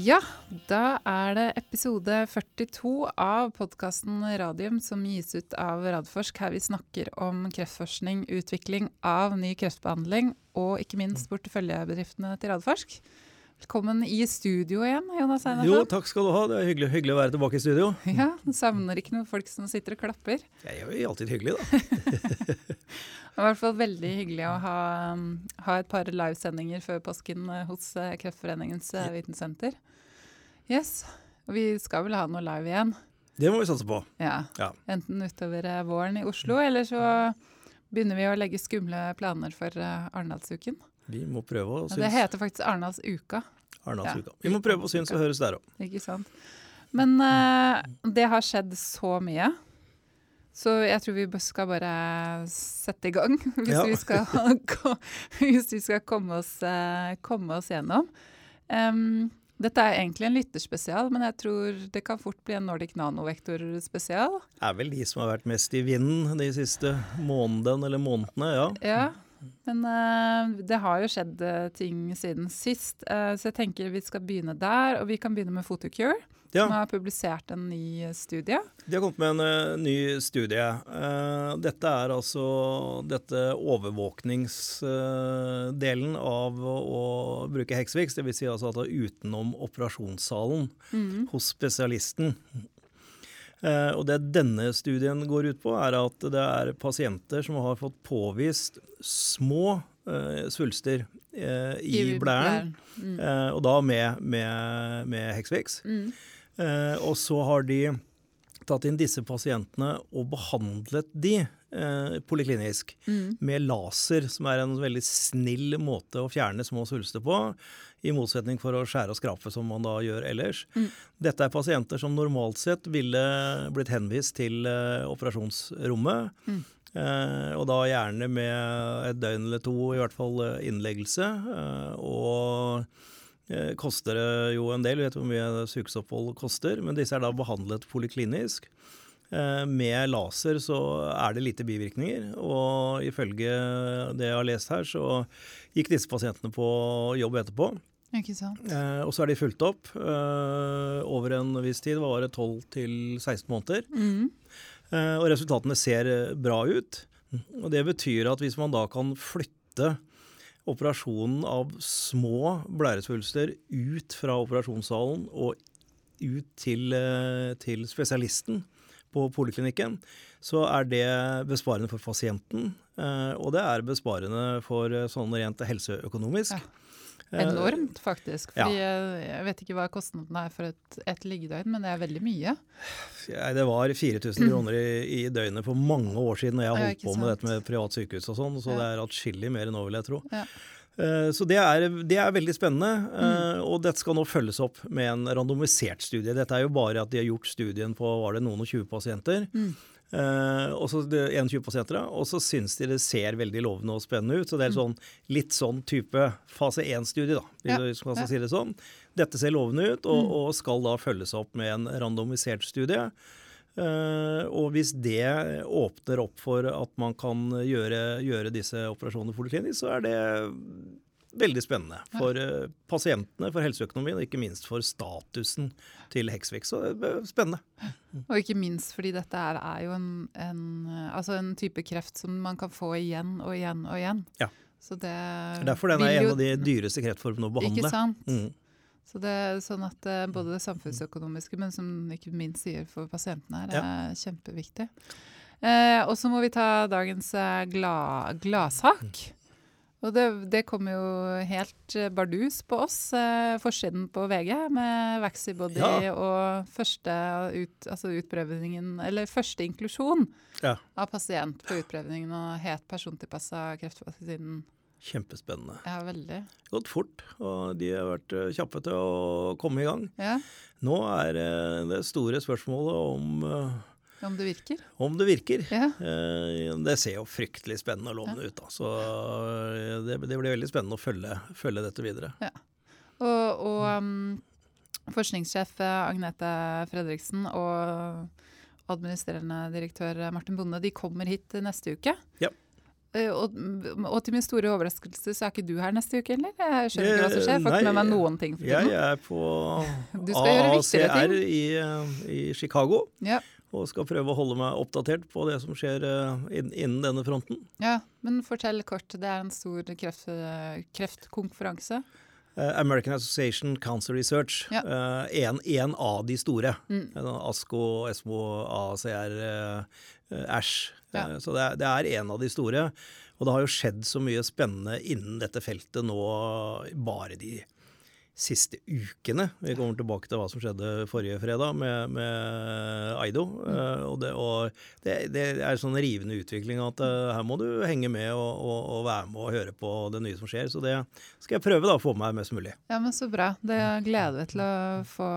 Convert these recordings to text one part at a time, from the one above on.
Ja, da er det episode 42 av podkasten Radium som gis ut av Radforsk, her vi snakker om kreftforskning, utvikling av ny kreftbehandling og ikke minst porteføljebedriftene til Radforsk. Velkommen i studio igjen, Jonas Einarsson. Jo, takk skal du ha. Det er hyggelig, hyggelig å være tilbake i studio. Ja, Du savner ikke noen folk som sitter og klapper? Jeg er jo alltid hyggelig, da. det er i hvert fall veldig hyggelig å ha, um, ha et par livesendinger før påsken eh, hos eh, Kreftforeningens eh, vitensenter. Yes. Og vi skal vel ha noe live igjen? Det må vi satse på. Ja. Ja. Enten utover våren i Oslo, eller så begynner vi å legge skumle planer for Arendalsuken. Vi må prøve å synes. Ja, det heter faktisk Arendalsuka. Arendalsuka. Ja. Vi må prøve å synes og høres der òg. Ikke sant. Men uh, det har skjedd så mye. Så jeg tror vi skal bare sette i gang, hvis, ja. vi, skal, hvis vi skal komme oss, uh, komme oss gjennom. Um, dette er egentlig en lytterspesial, men jeg tror det kan fort bli en Nordic Nanovektor-spesial. Det er vel de som har vært mest i vinden de siste månedene eller månedene, ja. ja. Men uh, det har jo skjedd uh, ting siden sist, uh, så jeg tenker vi skal begynne der. Og vi kan begynne med Photocure, ja. som har publisert en ny studie. De har kommet med en ny studie. dette er altså dette overvåkningsdelen av å, bruke Hexvix, dvs. Si altså at det er utenom operasjonssalen mm. hos spesialisten. Eh, og Det denne studien går ut på, er at det er pasienter som har fått påvist små eh, svulster eh, i, blæren, mm. og da med, med, med Hexvix. Mm. Og så har de tatt inn disse pasientene og behandlet de eh, poliklinisk mm. med laser, som er en veldig snill måte å fjerne små svulster på i motsetning for å skjære og skrape, som man da gjør ellers. Mm. Dette er pasienter som normalt sett ville blitt henvist til uh, operasjonsrommet. Mm. Uh, og da gjerne med et døgn eller to, i hvert fall uh, innleggelse. og koster det jo en del, vet hvor mye sykehusopphold koster. Men disse er da behandlet poliklinisk. Med laser så er det lite bivirkninger, og ifølge det jeg har lest her, så gikk disse pasientene på jobb etterpå. Ikke sant. Eh, og så er de fulgt opp eh, over en viss tid, var det, 12-16 måneder. Mm. Eh, og resultatene ser eh, bra ut. Og Det betyr at hvis man da kan flytte operasjonen av små blæresvulster ut fra operasjonssalen og ut til, eh, til spesialisten på poliklinikken, så er det besparende for pasienten. Eh, og det er besparende for sånn rent helseøkonomisk. Ja. Eh, Enormt, faktisk. Fordi ja. Jeg vet ikke hva kostnaden er for et, et liggedøgn, men det er veldig mye. Ja, det var 4000 kroner i, i, døgnet for mange år siden da jeg holdt på med dette med privat sykehus og sånn, så det er atskillig mer enn nå, vil jeg tro. Uh, så det er, det er, veldig spennende, mm. og dette skal nå følges opp med en randomisert studie. Dette er jo bare at de har gjort studien på var det noen og 20 pasienter. Mm. Uh, og så 21 pasienter, og så syns de det ser veldig lovende og spennende ut. Så det er mm. sånn, litt sånn type fase 1-studie, da, hvis ja. man skal ja. si det sånn. Dette ser lovende ut, og, mm. og, skal da følges opp med en randomisert studie. Uh, og hvis det åpner opp for at man kan gjøre, gjøre disse operasjonene poliklinisk, så er det veldig spennende for uh, pasientene, for helseøkonomien og ikke minst for statusen til Hexvik. Så spennende. Og ikke minst fordi dette er, er jo en, en, altså en, type kreft som man kan få igjen og igjen og igjen. Ja. Så det Derfor den er en av de dyreste kreftformene å behandle. Ikke sant? Mm. Så det er sånn at uh, både det samfunnsøkonomiske, men som ikke minst sier for pasientene her, er ja. kjempeviktig. Eh, og så må vi ta dagens uh, gladsak. Og det, det kom jo helt eh, bardus på oss, eh, forsiden på VG, med Vaxibody ja. og første, ut, altså første inklusjon ja. av pasient på utprøvningen og het persontilpassa kreftvaksinen. Kjempespennende. Ja, veldig. Gått fort, og de har vært eh, kjappe til å komme i gang. Ja. Nå er det store spørsmålet om om det virker? Om det virker. Ja. Eh, det ser jo fryktelig spennende og lovende ja. ut. Da. Så eh, det, det, blir veldig spennende å følge, følge dette videre. Ja. Og, og um, forskningssjef Agnete Fredriksen og administrerende direktør Martin Bonde de kommer hit neste uke. Ja. Eh, og, og, til min store overraskelse så er ikke du her neste uke, heller. Jeg skjønner ikke hva som skjer. Jeg får ikke med meg noen ting. For jeg er på ACR i, i, Chicago. Ja. Og skal prøve å holde meg oppdatert på det som skjer innen denne fronten. Ja, Men fortell kort. Det er en stor kreft, kreftkonferanse. American Association Cancer Research. Ja. En, en, av de store. Mm. ASKO, ESMO, ACR, Æsj. Ja. Eh, så det er, det er, en av de store. Og det har jo skjedd så mye spennende innen dette feltet nå bare de siste ukene. Vi kommer tilbake til hva som skjedde forrige fredag med, med Aido. Mm. Uh, og, det, og det, det, er sånn rivende utvikling at uh, her må du henge med og, og, og, være med og høre på det nye som skjer. Så det skal jeg prøve da, å få med meg mest mulig. Ja, men Så bra. Det gleder vi til å få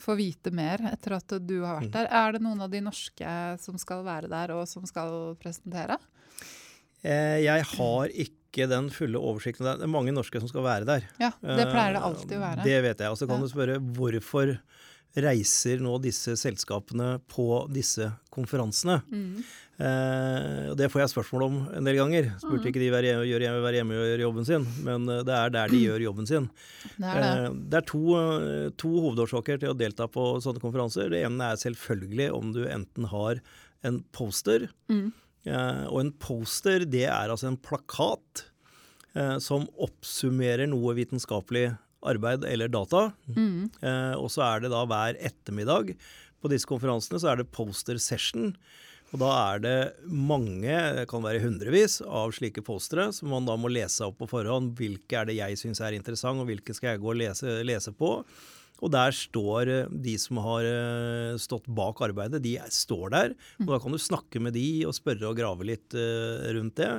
få vite mer etter at du har vært mm. der. Er det noen av de norske som skal være der og som skal presentere? Eh, jeg har ikke den fulle oversikten. Det er mange norske som skal være der. Ja, Det pleier det alltid å være. Det vet jeg. Og så kan du spørre hvorfor reiser nå disse selskapene på disse konferansene? Mm. Eh, Det får jeg spørsmål om en del ganger. Spurte mm. ikke de være hjemme, være hjemme og gjøre jobben sin, men eh, det er der de gjør jobben sin. Det er, det. Eh, det er to, eh, to, hovedårsaker til å delta på sånne konferanser. Det ene er selvfølgelig om du enten har en poster, mm. eh, og en poster det er altså en plakat eh, som oppsummerer noe vitenskapelig arbeid eller data. Mm. og så er det da hver ettermiddag på disse konferansene så er det poster session. Og da er det mange, det kan være hundrevis, av slike postere som man da må lese opp på forhånd. Hvilke er det jeg syns er interessant, og hvilke skal jeg gå og lese, lese på? Og der står eh, de som har eh, stått bak arbeidet, de står der. Og da kan du snakke med de og spørre og grave litt eh, rundt det.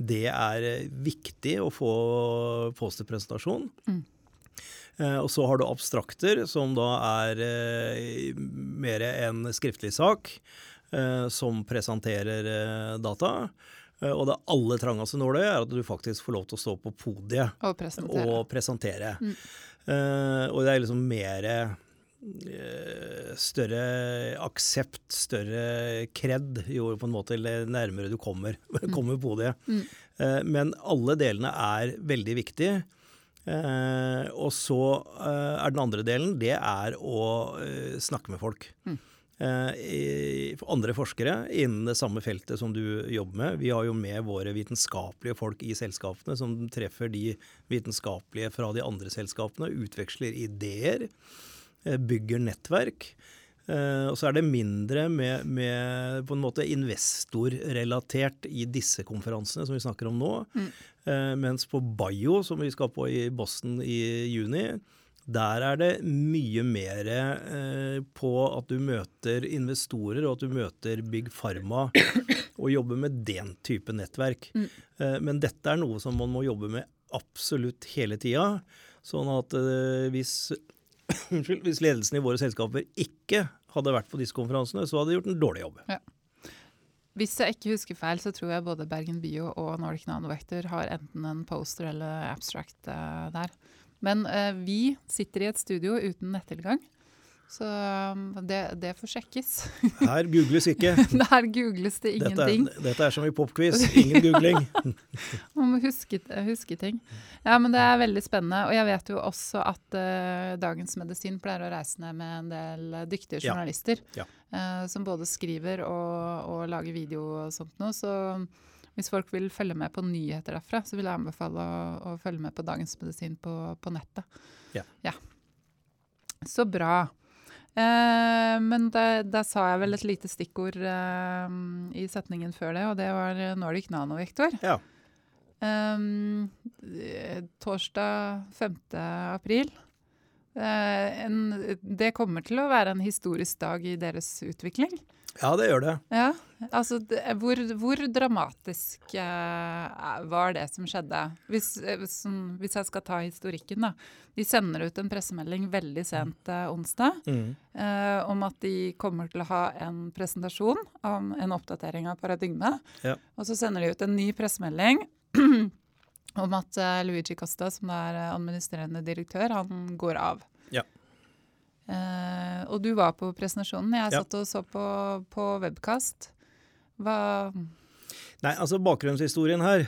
Det er viktig å få posterpresentasjon. Mm. Og så har du abstrakter, som da er mer en skriftlig sak. Eh, som presenterer eh, data. Eh, og det aller trangeste nåløyet er at du faktisk får lov til å stå på podiet og presentere. Og, presentere. Mm. og det er liksom mer større aksept, større kred, jo på en måte nærmere du kommer, mm. kommer podiet. Mm. men alle delene er veldig viktige. Og så er den andre delen, det er å snakke med folk. Mm. Eh, andre forskere innen det samme feltet som du jobber med. Vi har jo med våre vitenskapelige folk i selskapene som treffer de vitenskapelige fra de andre selskapene, utveksler ideer, eh, bygger nettverk. Eh, og så er det mindre med, med på en måte investorrelatert i disse konferansene som vi snakker om nå. Mm. Mens på Bio, som vi skal på i Boston i juni, der er det mye mer eh, på at du møter investorer, og at du møter Big Pharma og jobber med den type nettverk. Mm. Eh, men dette er noe som man må jobbe med absolutt hele tida. Sånn at eh, hvis, hvis, ledelsen i våre selskaper ikke hadde vært på disse konferansene, så hadde de gjort en dårlig jobb. Ja. Hvis jeg ikke husker feil, så tror jeg både Bergen Bio og Nordic Nanovector har enten en poster eller abstract der. Men uh, vi sitter i et studio uten nettilgang. Så um, det, det, får sjekkes. Her googles ikke. Her googles det ingenting. Dette er, dette er som i popquiz. Ingen googling. Man må huske, huske, ting. Ja, men det er veldig spennende. Og jeg vet jo også at uh, Dagens Medisin pleier å reise ned med en del dyktige journalister. Ja. Ja. Uh, som både skriver og, og, lager video og sånt noe. Så hvis folk vil følge med på nyheter derfra, så vil jeg anbefale å, å følge med på Dagens Medisin på, på nettet. Ja. ja. Så bra. Eh, men da sa jeg vel et lite stikkord eh, i setningen før det, og det var Nordic Nano, Viktor. Ja. Um, torsdag 5. april. Uh, en, det kommer til å være en historisk dag i deres utvikling. Ja, det gjør det. Ja, altså Hvor, hvor dramatisk eh, var det som skjedde? Hvis, eh, som, hvis, jeg skal ta historikken, da. De sender ut en pressemelding veldig sent eh, onsdag mm. eh, om at de kommer til å ha en presentasjon om en oppdatering av paradigmet. Ja. Og så sender de ut en ny pressemelding om at eh, Luigi Costa, som er administrerende direktør, han går av. Ja. Uh, og du var på presentasjonen. Jeg ja. satt og så på, på webkast. Hva Nei, altså Bakgrunnshistorien her,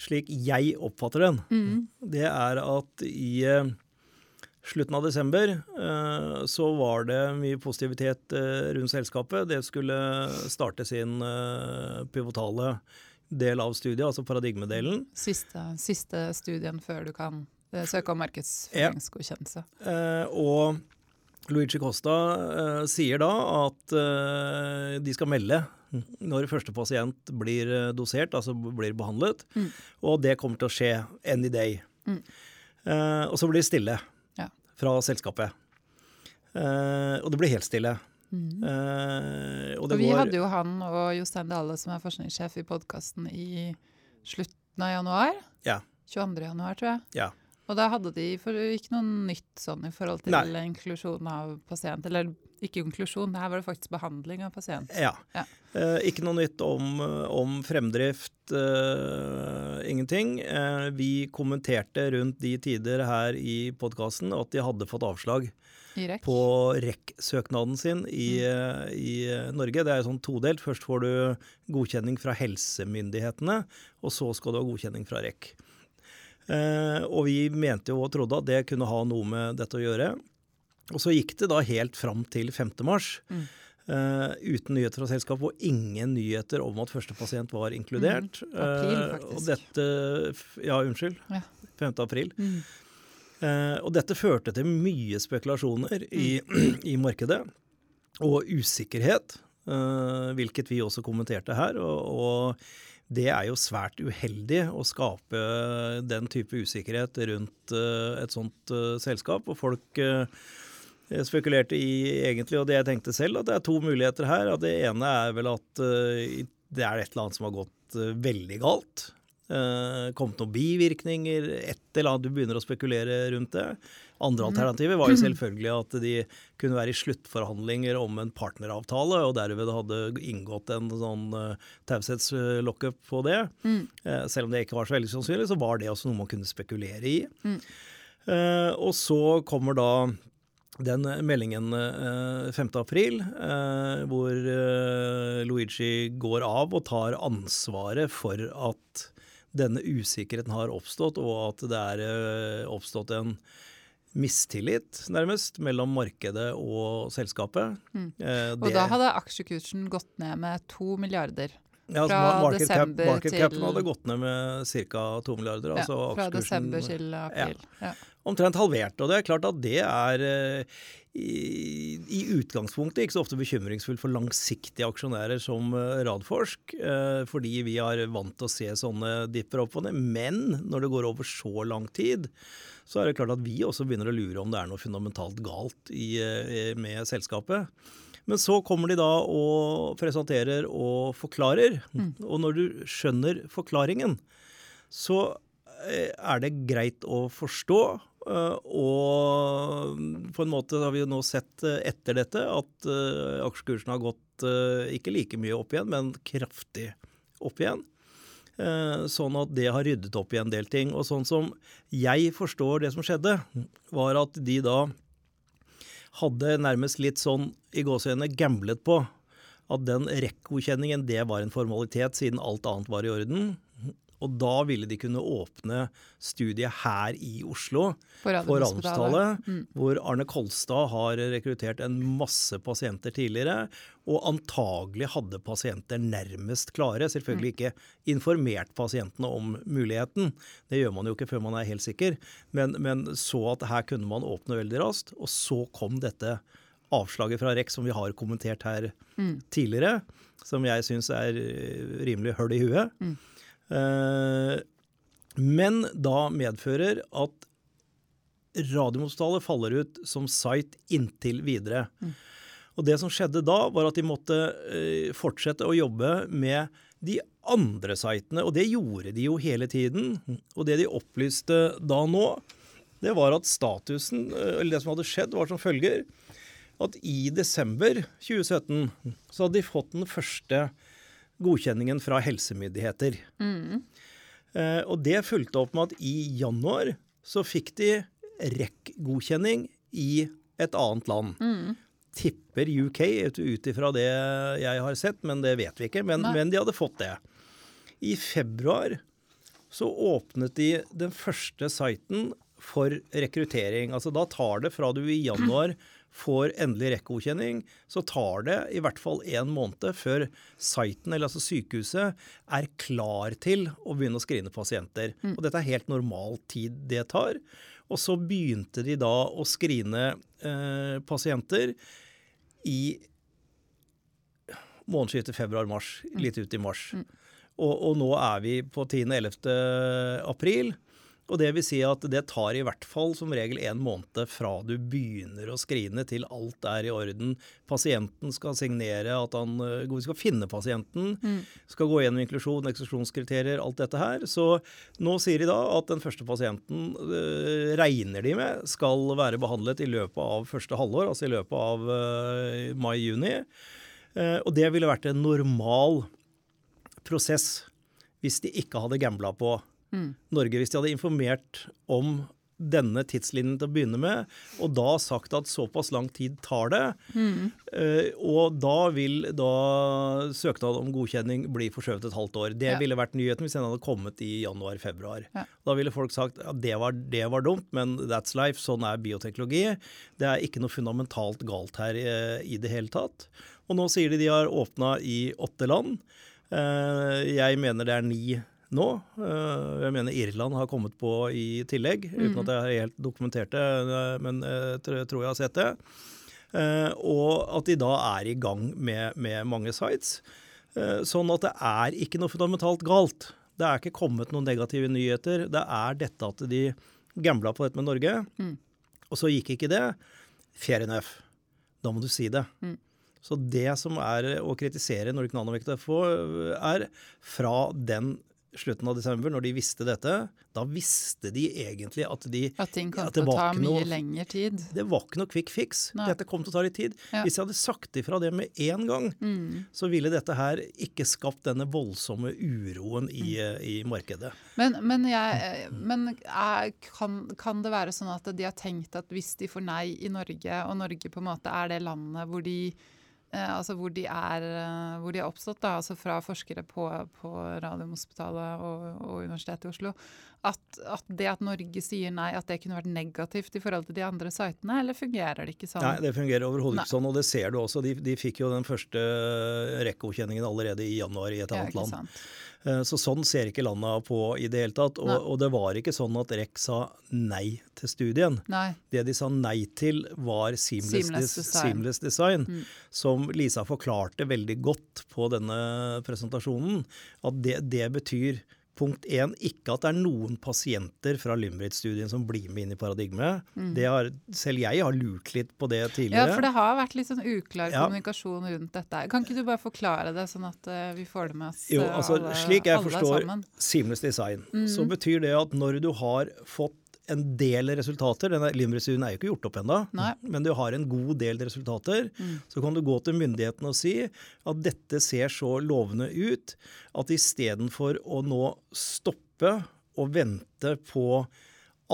slik jeg oppfatter den, Mm. det er at i eh, slutten av desember eh, så var det mye positivitet eh, rundt selskapet. Det skulle starte sin eh, pivotale del av studiet, altså paradigmedelen. Siste, siste studien før du kan eh, søke om markedsføringsgodkjennelse. Eh, og Luigi Costa eh, sier da at eh, de skal melde når første pasient blir eh, dosert, altså blir behandlet. Mm. Og det kommer til å skje any day. Mm. Eh, og så blir det stille Ja. fra selskapet. Og det blir helt stille. Mm. Uh, og det Og vi går hadde jo han og Jostein Dale som er forskningssjef i podkasten i slutten av januar. Ja. 22. januar, tror jeg. Ja. Og da hadde de for, ikke noe nytt sånn i forhold til Nei. inklusjon av pasient. Eller ikke inklusjon, her var det faktisk behandling av pasient. Ja. Ja. Eh, ikke noe nytt om, om fremdrift, eh, ingenting. Eh, vi kommenterte rundt de tider her i podkasten at de hadde fått avslag I REC. på REC-søknaden sin i, eh, i Norge. Det er sånn todelt. Først får du godkjenning fra helsemyndighetene, og så skal du ha godkjenning fra REC. Eh, og vi mente jo og trodde at det kunne ha noe med dette å gjøre. Og så gikk det da helt fram til 5. mars. Mm. eh, uten nyheter fra selskapet og ingen nyheter om at første pasient var inkludert. Mm. April, Eh, faktisk. og dette Ja, unnskyld. Ja. 5. april. Mm. Eh, og dette førte til mye spekulasjoner i, i markedet, og usikkerhet, eh, hvilket vi også kommenterte her. Og, og det er jo svært uheldig å skape den type usikkerhet rundt eh, et sånt selskap. Og folk spekulerte i egentlig, og det jeg tenkte selv, at det er to muligheter her. Det ene er vel at det er et eller annet som har gått veldig galt. Uh, kommet noen bivirkninger, et eller annet. Du begynner å spekulere rundt det. Andre alternativer var jo selvfølgelig at de kunne være i sluttforhandlinger om en partneravtale, og derved hadde inngått en sånn uh, taushetslockup på det. Mm. Eh, selv om det ikke var så veldig sannsynlig, så var det også noe man kunne spekulere i. Mm. Eh, og så kommer da den meldingen eh, 5. april, eh, hvor eh, Luigi går av og tar ansvaret for at denne usikkerheten har oppstått, og at det er eh, oppstått en mistillit, nærmest, mellom markedet og selskapet. Mm. Eh, Og da hadde aksjekursen gått ned med to milliarder. ja, altså, fra market cap, market til- hadde gått ned med ca. to milliarder. Ja, altså fra desember til april. Ja. Omtrent halvert. Og det er klart at det er eh, i, i utgangspunktet ikke så ofte bekymringsfullt for langsiktige aksjonærer som eh, Radforsk, eh, fordi vi er vant til å se sånne dipper opp og ned. Men når det går over så lang tid, så er det klart at vi også begynner å lure om det er noe fundamentalt galt i, med selskapet. Men så kommer de da og presenterer og forklarer. Og når du skjønner forklaringen, så er det greit å forstå. Eh, Og på en måte har vi jo nå sett eh, etter dette at eh, aksjekursen har gått ikke like mye opp igjen, men kraftig opp igjen. Sånn at det har ryddet opp i en del ting. Og sånn som jeg forstår det som skjedde, var at de da hadde nærmest litt sånn i gåseøynene gamblet på at den REC-godkjenningen det var en formalitet siden alt annet var i orden. Og da ville de kunne åpne studiet her i Oslo på Radiumhospitalet. Radiumhospitalet, hvor Arne Kolstad har rekruttert en masse pasienter tidligere, og antagelig hadde pasienter nærmest klare. Selvfølgelig ikke informert pasientene om muligheten, det gjør man jo ikke før man er helt sikker, men, men så at her kunne man åpne veldig raskt. Og så kom dette avslaget fra REC som vi har kommentert her tidligere, som jeg syns er rimelig høl i huet. Eh, men da medfører at Radiumhospitalet faller ut som site inntil videre. Og det som skjedde da, var at de måtte eh, fortsette å jobbe med de andre sitene, og det gjorde de jo hele tiden. Og det de opplyste da nå, det var at statusen, eh, eller det som hadde skjedd, var som følger at i desember 2017 så hadde de fått den første godkjenningen fra helsemyndigheter. Eh, og det fulgte opp med at i januar så fikk de REC-godkjenning i et annet land. Tipper UK ut ifra det jeg har sett, men det vet vi ikke. Men, men de hadde fått det. I februar så åpnet de den første siten for rekruttering. Altså Da tar det fra du i januar får endelig rekkegodkjenning, så tar det i hvert fall en måned før siten, eller altså sykehuset, er klar til å begynne å skrine pasienter. Og dette er helt normal tid det tar. Og så begynte de da å skrine eh, pasienter i månedsskiftet februar-mars, litt ut i mars. Og, og, nå er vi på 10.-11. april. Og det vil si at det tar i hvert fall som regel en måned fra du begynner å skrine til alt er i orden. Pasienten skal signere at han eh, Vi skal finne pasienten. Mm. Skal gå gjennom inklusjon, eksklusjonskriterier, alt dette her. Så nå sier de da at den første pasienten øh, regner de med skal være behandlet i løpet av første halvår, altså i løpet av øh, mai-juni. Uh, og det ville vært en normal prosess hvis de ikke hadde gambla på mm. Norge. Hvis de hadde informert om denne tidslinjen til å begynne med, og da sagt at såpass lang tid tar det. Mm. Uh, og da vil da søknad om godkjenning bli forskjøvet et halvt år. Det ja. ville vært nyheten hvis den hadde kommet i januar-februar. Ja. Da ville folk sagt at ja, det, var, det var dumt, men that's life, sånn er bioteknologi. Det er ikke noe fundamentalt galt her uh, i det hele tatt. Og nå sier de de har åpna i åtte land. Uh, jeg mener det er ni nå. Eh, jeg mener Irland har kommet på i tillegg, mm. uten at jeg har helt dokumentert det, eh, men jeg tror jeg har sett det. Eh, og at de da er i gang med, med mange sites. Sånn at det er ikke noe fundamentalt galt. Det er ikke kommet noen negative nyheter. Det er dette at de gambla på dette med Norge, mm. og så gikk ikke det. Fair enough. Da må du si det. Mm. Så det som er å kritisere Nordic Nanovect er fra den slutten av desember, når de visste dette, da visste de egentlig at de At ting kom til å ta mye noe, lengre tid? Det var ikke noe quick fix. Nei. Dette kom til å ta litt tid. Ja. Hvis jeg hadde sagt ifra det med en gang, mm. så ville dette her ikke skapt denne voldsomme uroen i, mm. i markedet. Men, men, jeg, men er, kan, kan, det være sånn at de har tenkt at hvis de får nei i Norge, og Norge på en måte er det landet hvor de Eh, altså hvor de, er, eh, hvor de er oppstått, da, altså fra forskere på, på Radiumhospitalet og, og, Universitetet i Oslo, at, at, det at Norge sier nei, at det kunne vært negativt i forhold til de andre sitene, eller fungerer det ikke sånn? Nei, det fungerer overhodet ikke sånn, og det ser du også. De, de fikk jo den første rekkegodkjenningen allerede i januar i et annet land. Eh, så sånn ser ikke landa på i det hele tatt. Og, og, det var ikke sånn at REC sa nei til studien. Nei. Det de sa nei til, var seamless, seamless design, seamless design mm. som Lisa forklarte veldig godt på denne presentasjonen. At det, det betyr Punkt én, ikke at det er noen pasienter fra Limerick-studien som blir med inn i paradigmet. Mm. Har, selv jeg har lurt litt på det tidligere. Ja, for det har vært litt sånn uklar ja. kommunikasjon rundt dette. Kan ikke du bare forklare det, sånn at uh, vi får det med oss jo, eh, altså, alle, Slik jeg forstår seamless design, mm. så betyr det at når du har fått en del resultater. Denne Limerick-studien er jo ikke gjort opp ennå, men du har en god del resultater. Mm. Så kan du gå til myndighetene og si at dette ser så lovende ut at istedenfor å nå stoppe og vente på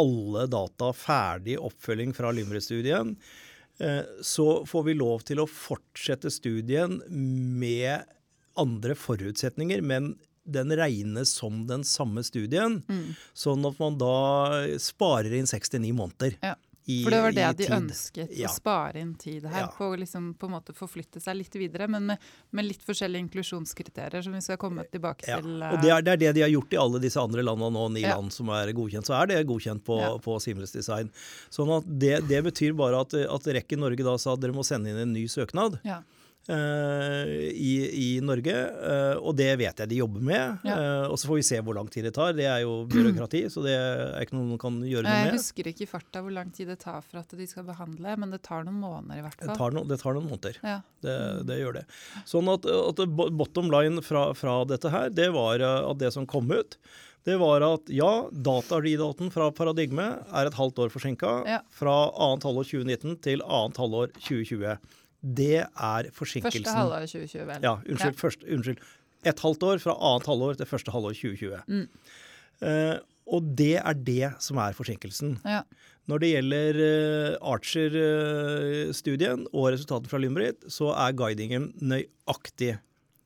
alle data, ferdig oppfølging fra Limerick-studien, eh, så får vi lov til å fortsette studien med andre forutsetninger, men den regnes som den samme studien. Mm. Sånn at man da sparer inn 69 måneder. Ja. I, For det var det de tid. ønsket, ja. å spare inn tid her. Ja. På, liksom, på en måte forflytte seg litt videre, men med, med, litt forskjellige inklusjonskriterier som vi skal komme tilbake ja. til. Og det er, det er, det de har gjort i alle disse andre landene nå, ni land som er godkjent. Så er det godkjent på, på Seamless Design. Sånn at det, det betyr bare at, at Rekken Norge da sa at dere må sende inn en ny søknad. Ja. Uh, i, i, Norge, uh, og det vet jeg de jobber med. Ja. Uh, og så får vi se hvor lang tid det tar. Det er jo byråkrati, så det er ikke noe man kan gjøre noe med. Jeg husker ikke i farta hvor lang tid det tar for at de skal behandle, men det tar noen måneder i hvert fall. Det tar, no, det tar noen måneder. Ja. Det, det, gjør det. Sånn at, at bottom line fra, fra, dette her, det var at det som kom ut, det var at ja, datareadouten fra Paradigme er et halvt år forsinka. Ja. Fra annet halvår 2019 til annet halvår 2020 det er forsinkelsen. Første halvår 2020, vel. Ja, unnskyld. Ja. Først, unnskyld. Et halvt år fra annet halvår til første halvår 2020. Mm. Uh, og det er det som er forsinkelsen. Ja. Når det gjelder uh, Archer-studien uh, og resultatene fra Limerick, så er guidingen nøyaktig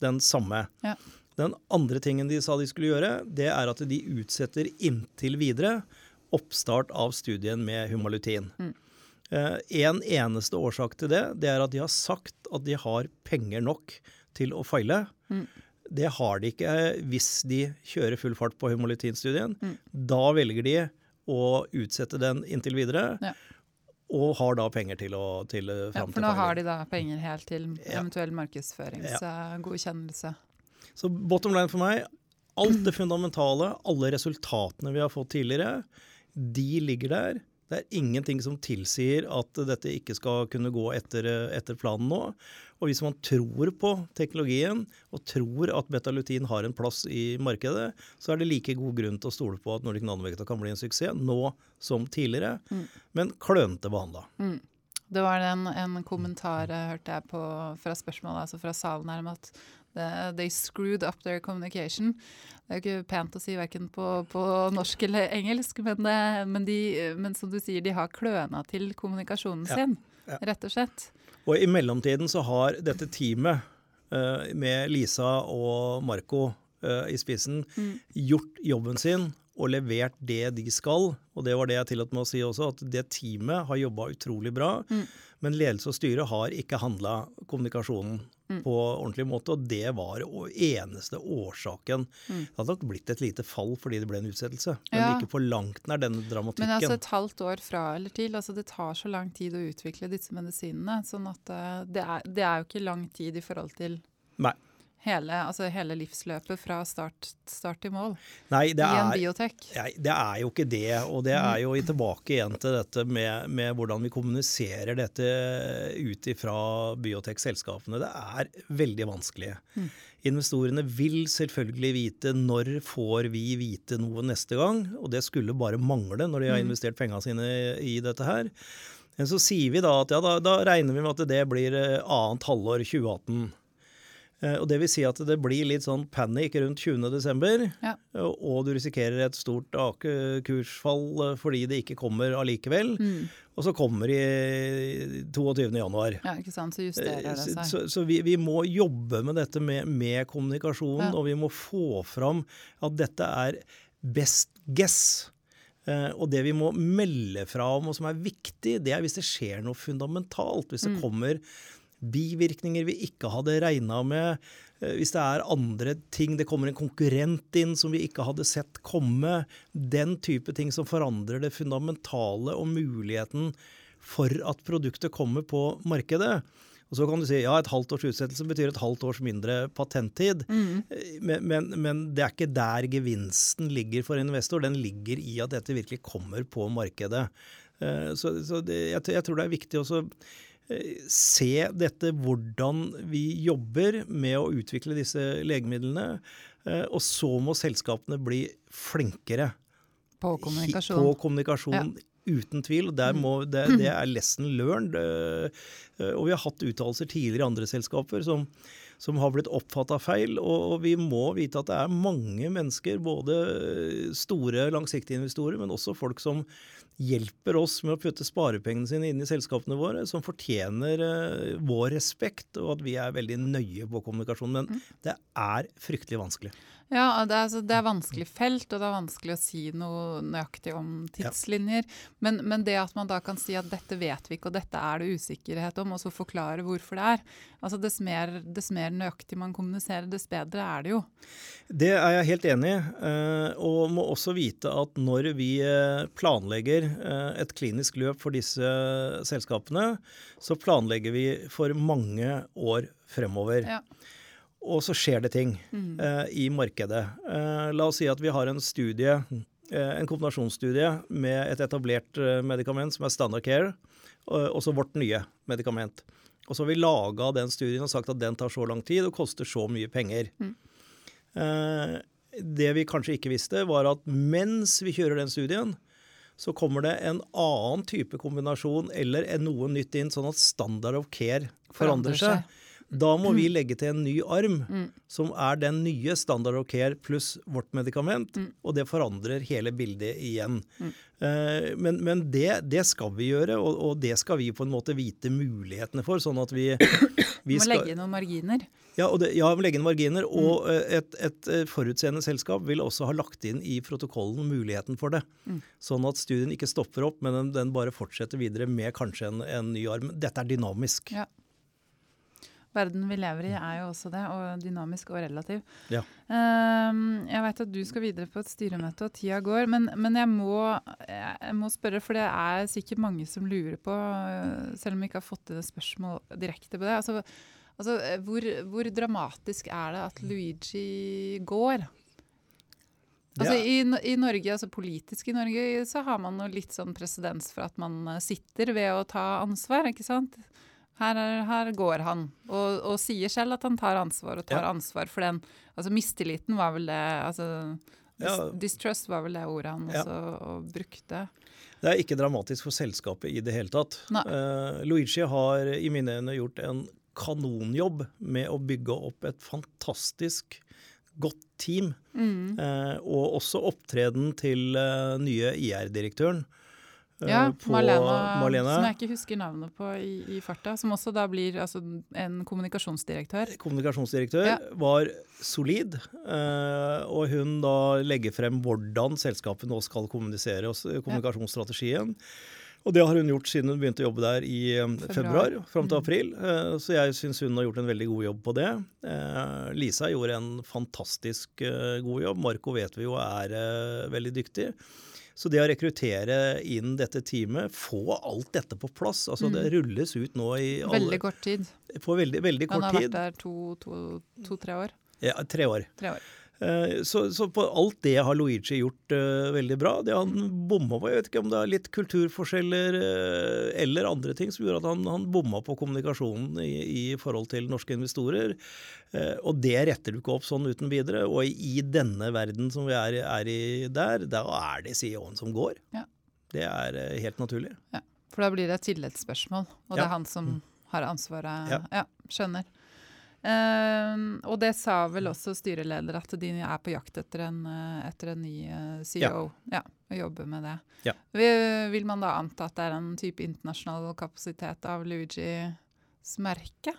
den samme. Ja. Den andre tingen de sa de skulle gjøre, det er at de utsetter inntil videre oppstart av studien med Humalutin. Mm. Eh, en eneste årsak til det, det er at de har sagt at de har penger nok til å feile. Mm. Det har de ikke hvis de kjører full fart på Humalutin-studien. Mm. Da velger de å utsette den inntil videre. Ja. Og har da penger til å til, eh, ja, For nå har de da penger helt til eventuell markedsføringsgodkjennelse. Ja. Så bottom line for meg, alt det fundamentale, alle resultatene vi har fått tidligere, de ligger der. Det er ingenting som tilsier at dette ikke skal kunne gå etter, etter, planen nå. Og hvis man tror på teknologien og tror at betalutin har en plass i markedet, så er det like god grunn til å stole på at Nordic Nanovector kan bli en suksess nå som tidligere, mm. men klønete behandla. Mm. Det var en, en kommentar hørte jeg på fra spørsmålet, altså fra salen her, om at They screwed up their communication. Det er jo ikke pent å si verken på, på norsk eller engelsk, men, det, men, de, men, som du sier, de har kløna til kommunikasjonen ja, sin, ja. rett og slett. Og i mellomtiden så har dette teamet uh, med Lisa og Marco uh, i spissen mm. gjort jobben sin og levert det de skal. Og det var det jeg tillot meg å si også, at det teamet har jobba utrolig bra. Mm. Men ledelse og styre har ikke handla kommunikasjonen mm. på ordentlig måte, og det var eneste årsaken. Mm. Det hadde nok blitt et lite fall fordi det ble en utsettelse, men ja. ikke på langt nær denne dramatikken. Men altså et halvt år fra eller til, altså det tar så lang tid å utvikle disse medisinene. sånn at uh, det, er, det er jo ikke lang tid i forhold til Nei hele, altså hele livsløpet fra start, start, til mål Nei, det i en biotek? Nei, det er jo ikke det. Og det er jo tilbake igjen til dette med, med hvordan vi kommuniserer dette ut ifra biotek-selskapene. Det er veldig vanskelig. Mm. Investorene vil selvfølgelig vite når får vi vite noe neste gang, og det skulle bare mangle når de har mm. investert pengene sine i dette her. Men så sier vi da at ja, da, da regner vi med at det blir eh, annet halvår 2018. Eh, og Det vil si at det blir litt sånn panikk rundt 20.12., ja. og du risikerer et stort kursfall eh, fordi det ikke kommer allikevel. Mm. Og så kommer i 22.1. Ja, ikke sant, så justerer det seg. Så, så, så vi, vi, må jobbe med dette med, med kommunikasjon, ja. og vi må få fram at dette er best guess. Og det vi må melde fra om, og som er viktig, det er hvis det skjer noe fundamentalt. Hvis det mm. kommer bivirkninger vi ikke hadde regna med. Eh, hvis det er andre ting, det kommer en konkurrent inn som vi ikke hadde sett komme. Den type ting som forandrer det fundamentale og muligheten for at produktet kommer på markedet. Og så kan du si ja, et halvt års utsettelse betyr et halvt års mindre patenttid. Mm. Eh, men, men, men, det er ikke der gevinsten ligger for investor. Den ligger i at dette virkelig kommer på markedet. Eh, så, så det, jeg, jeg, tror det er viktig også se dette, hvordan vi jobber med å utvikle disse legemidlene. Eh, og så må selskapene bli flinkere på kommunikasjon. På kommunikasjon ja. Uten tvil. Må, det, det, er lesson learned. Eh, eh, og vi har hatt uttalelser tidligere i andre selskaper som, som har blitt oppfatta feil. Og, vi må vite at det er mange mennesker, både store, langsiktige investorer, men også folk som hjelper oss med å putte sparepengene sine inn i selskapene våre, som fortjener uh, vår respekt, og at vi er veldig nøye på kommunikasjonen. Men mm. det er fryktelig vanskelig. Ja, det er, altså, det er, vanskelig felt, og det er vanskelig å si noe nøyaktig om tidslinjer. Ja. Men, men, det at man da kan si at dette vet vi ikke, og dette er det usikkerhet om, og så forklare hvorfor det er. Altså Dess mer, dess mer nøyaktig man kommuniserer, dess bedre er det jo. Det er jeg helt enig i, eh, og må også vite at når vi eh, planlegger eh, et klinisk løp for disse selskapene, så planlegger vi for mange år fremover. Ja og så skjer det ting mm. uh, i markedet. Eh, la oss si at vi har en studie, eh, en kombinasjonsstudie med et etablert medikament som er standard care, og så vårt nye medikament. Og så har vi laga den studien og sagt at den tar så lang tid og koster så mye penger. Mm. det vi kanskje ikke visste, var at mens vi kjører den studien, så kommer det en annen type kombinasjon eller noe nytt inn, sånn at standard of care forandrer seg. Da må vi legge til en ny arm, som er den nye standard of care pluss vårt medikament, og det forandrer hele bildet igjen. Eh, men, men det, det, skal vi gjøre, og, og, det skal vi på en måte vite mulighetene for. sånn at vi, vi skal, Må legge noen marginer? Ja, det, ja legge inn marginer. Og mm. et, et, forutseende selskap vil også ha lagt inn i protokollen muligheten for det. Mm. Sånn at studien ikke stopper opp, men den, den bare fortsetter videre med kanskje en, en, ny arm. Dette er dynamisk. Ja. Verden vi lever i er jo også det, og dynamisk og relativ. Ja. Um, jeg veit at du skal videre på et styremøte, og tida går. Men, men jeg, må, jeg, må, spørre, for det er sikkert mange som lurer på, selv om vi ikke har fått til spørsmål direkte på det. Altså, altså hvor, hvor, dramatisk er det at Luigi går? Altså, i, i, Norge, altså Politisk i Norge så har man jo litt sånn presedens for at man sitter ved å ta ansvar. ikke sant? Her, her, går han, og, og, sier selv at han tar ansvar, og tar ja. ansvar for den. Altså Mistilliten var vel det altså, ja. Distrust var vel det ordet han også og brukte. Det er ikke dramatisk for selskapet i det hele tatt. Uh, Luigi har i mine øyne gjort en kanonjobb med å bygge opp et fantastisk godt team. Mm. Uh, og også opptreden til uh, nye IR-direktøren. Eh, ja, Marlena, Marlene, som jeg ikke husker navnet på i, i farta. Som også da blir altså, en kommunikasjonsdirektør. Kommunikasjonsdirektør ja. var solid, eh, og hun da legger frem hvordan selskapet nå skal kommunisere kommunikasjonsstrategien. kommunikasjonsstrategien. Og det har hun gjort siden hun begynte å jobbe der i um, februar, februar fram til mm. april. Uh, så jeg syns hun har gjort en veldig god jobb på det. Uh, Lisa gjorde en fantastisk god jobb. Marco vet vi jo er veldig dyktig. Så det å rekruttere inn dette teamet, få alt dette på plass altså mm. Det rulles ut nå i alle, Veldig kort tid. På veldig, veldig kort tid. Han har vært der to-tre to, to, år? Ja, tre år. Tre år. Eh, så, så, på alt det har Luigi gjort uh, veldig bra. Det han bomma på, jeg vet ikke om det er litt kulturforskjeller uh, eller andre ting som gjorde at han, han bomma på kommunikasjonen i, i, forhold til norske investorer. Uh, og det retter du ikke opp sånn uten videre. Og i, i denne verden som vi er, er, i der, da er det CEO-en som går. Ja. Det er helt naturlig. Ja, For da blir det et tillitsspørsmål, og det er han som mm. har ansvaret. Ja, ja skjønner. Uh, og det sa vel også styreleder, at de er på jakt etter en, eh, etter en ny eh, CEO. Ja. ja. Og jobber med det. Ja. Vil man da anta at det er en type internasjonal kapasitet av Luigis merke?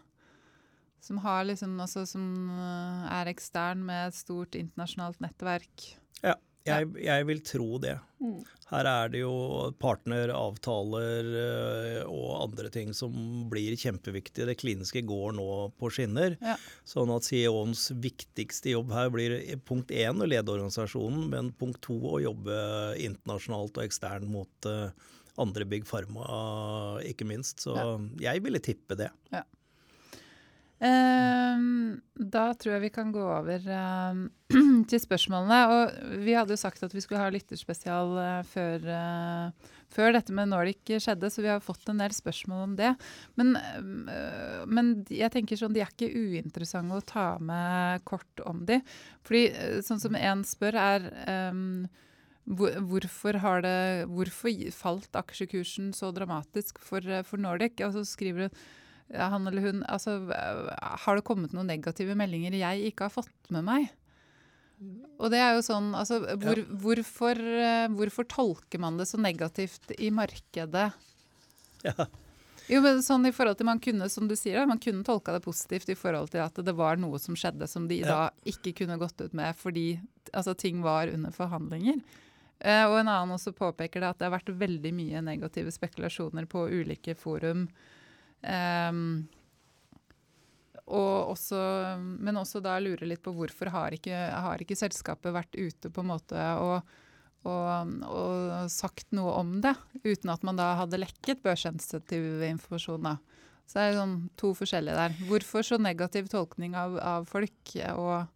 Som, har liksom, altså, som er ekstern med et stort internasjonalt nettverk? Jeg, jeg, vil tro det. Mm. Her er det jo partneravtaler eh, og andre ting som blir kjempeviktige. Det kliniske går nå på skinner. Ja. Sånn at CEO-ens viktigste jobb her blir punkt én å lede organisasjonen, men punkt to å jobbe internasjonalt og eksternt mot uh, andre Big Pharma, ikke minst. Så ja. jeg ville tippe det. Ja. Um, da tror jeg vi kan gå over um, til spørsmålene. Og vi hadde jo sagt at vi skulle ha lytterspesial uh, før, uh, før, dette med Nordic skjedde, så vi har fått en del spørsmål om det. Men, uh, men, jeg tenker sånn, de er ikke uinteressante å ta med kort om de. Fordi sånn som en spør, er um, Hvorfor, det, hvorfor falt aksjekursen så dramatisk for, for Nordic? så skriver hun han eller hun altså, Har det kommet noen negative meldinger jeg ikke har fått med meg? Og det er jo sånn altså, hvor, ja. hvorfor, eh, hvorfor, tolker man det så negativt i markedet? Ja. Jo, men sånn i forhold til Man kunne som du sier, man kunne tolka det positivt i forhold til at det var noe som skjedde som de ja. da ikke kunne gått ut med fordi altså, ting var under forhandlinger. Eh, og en annen også påpeker det at det har vært veldig mye negative spekulasjoner på ulike forum Um, og også, men også da lure litt på hvorfor har ikke, har ikke selskapet vært ute på en måte og, og, og, sagt noe om det, uten at man da hadde lekket børssensitiv informasjon. da. Så det er sånn to forskjellige der. Hvorfor så negativ tolkning av, av folk? og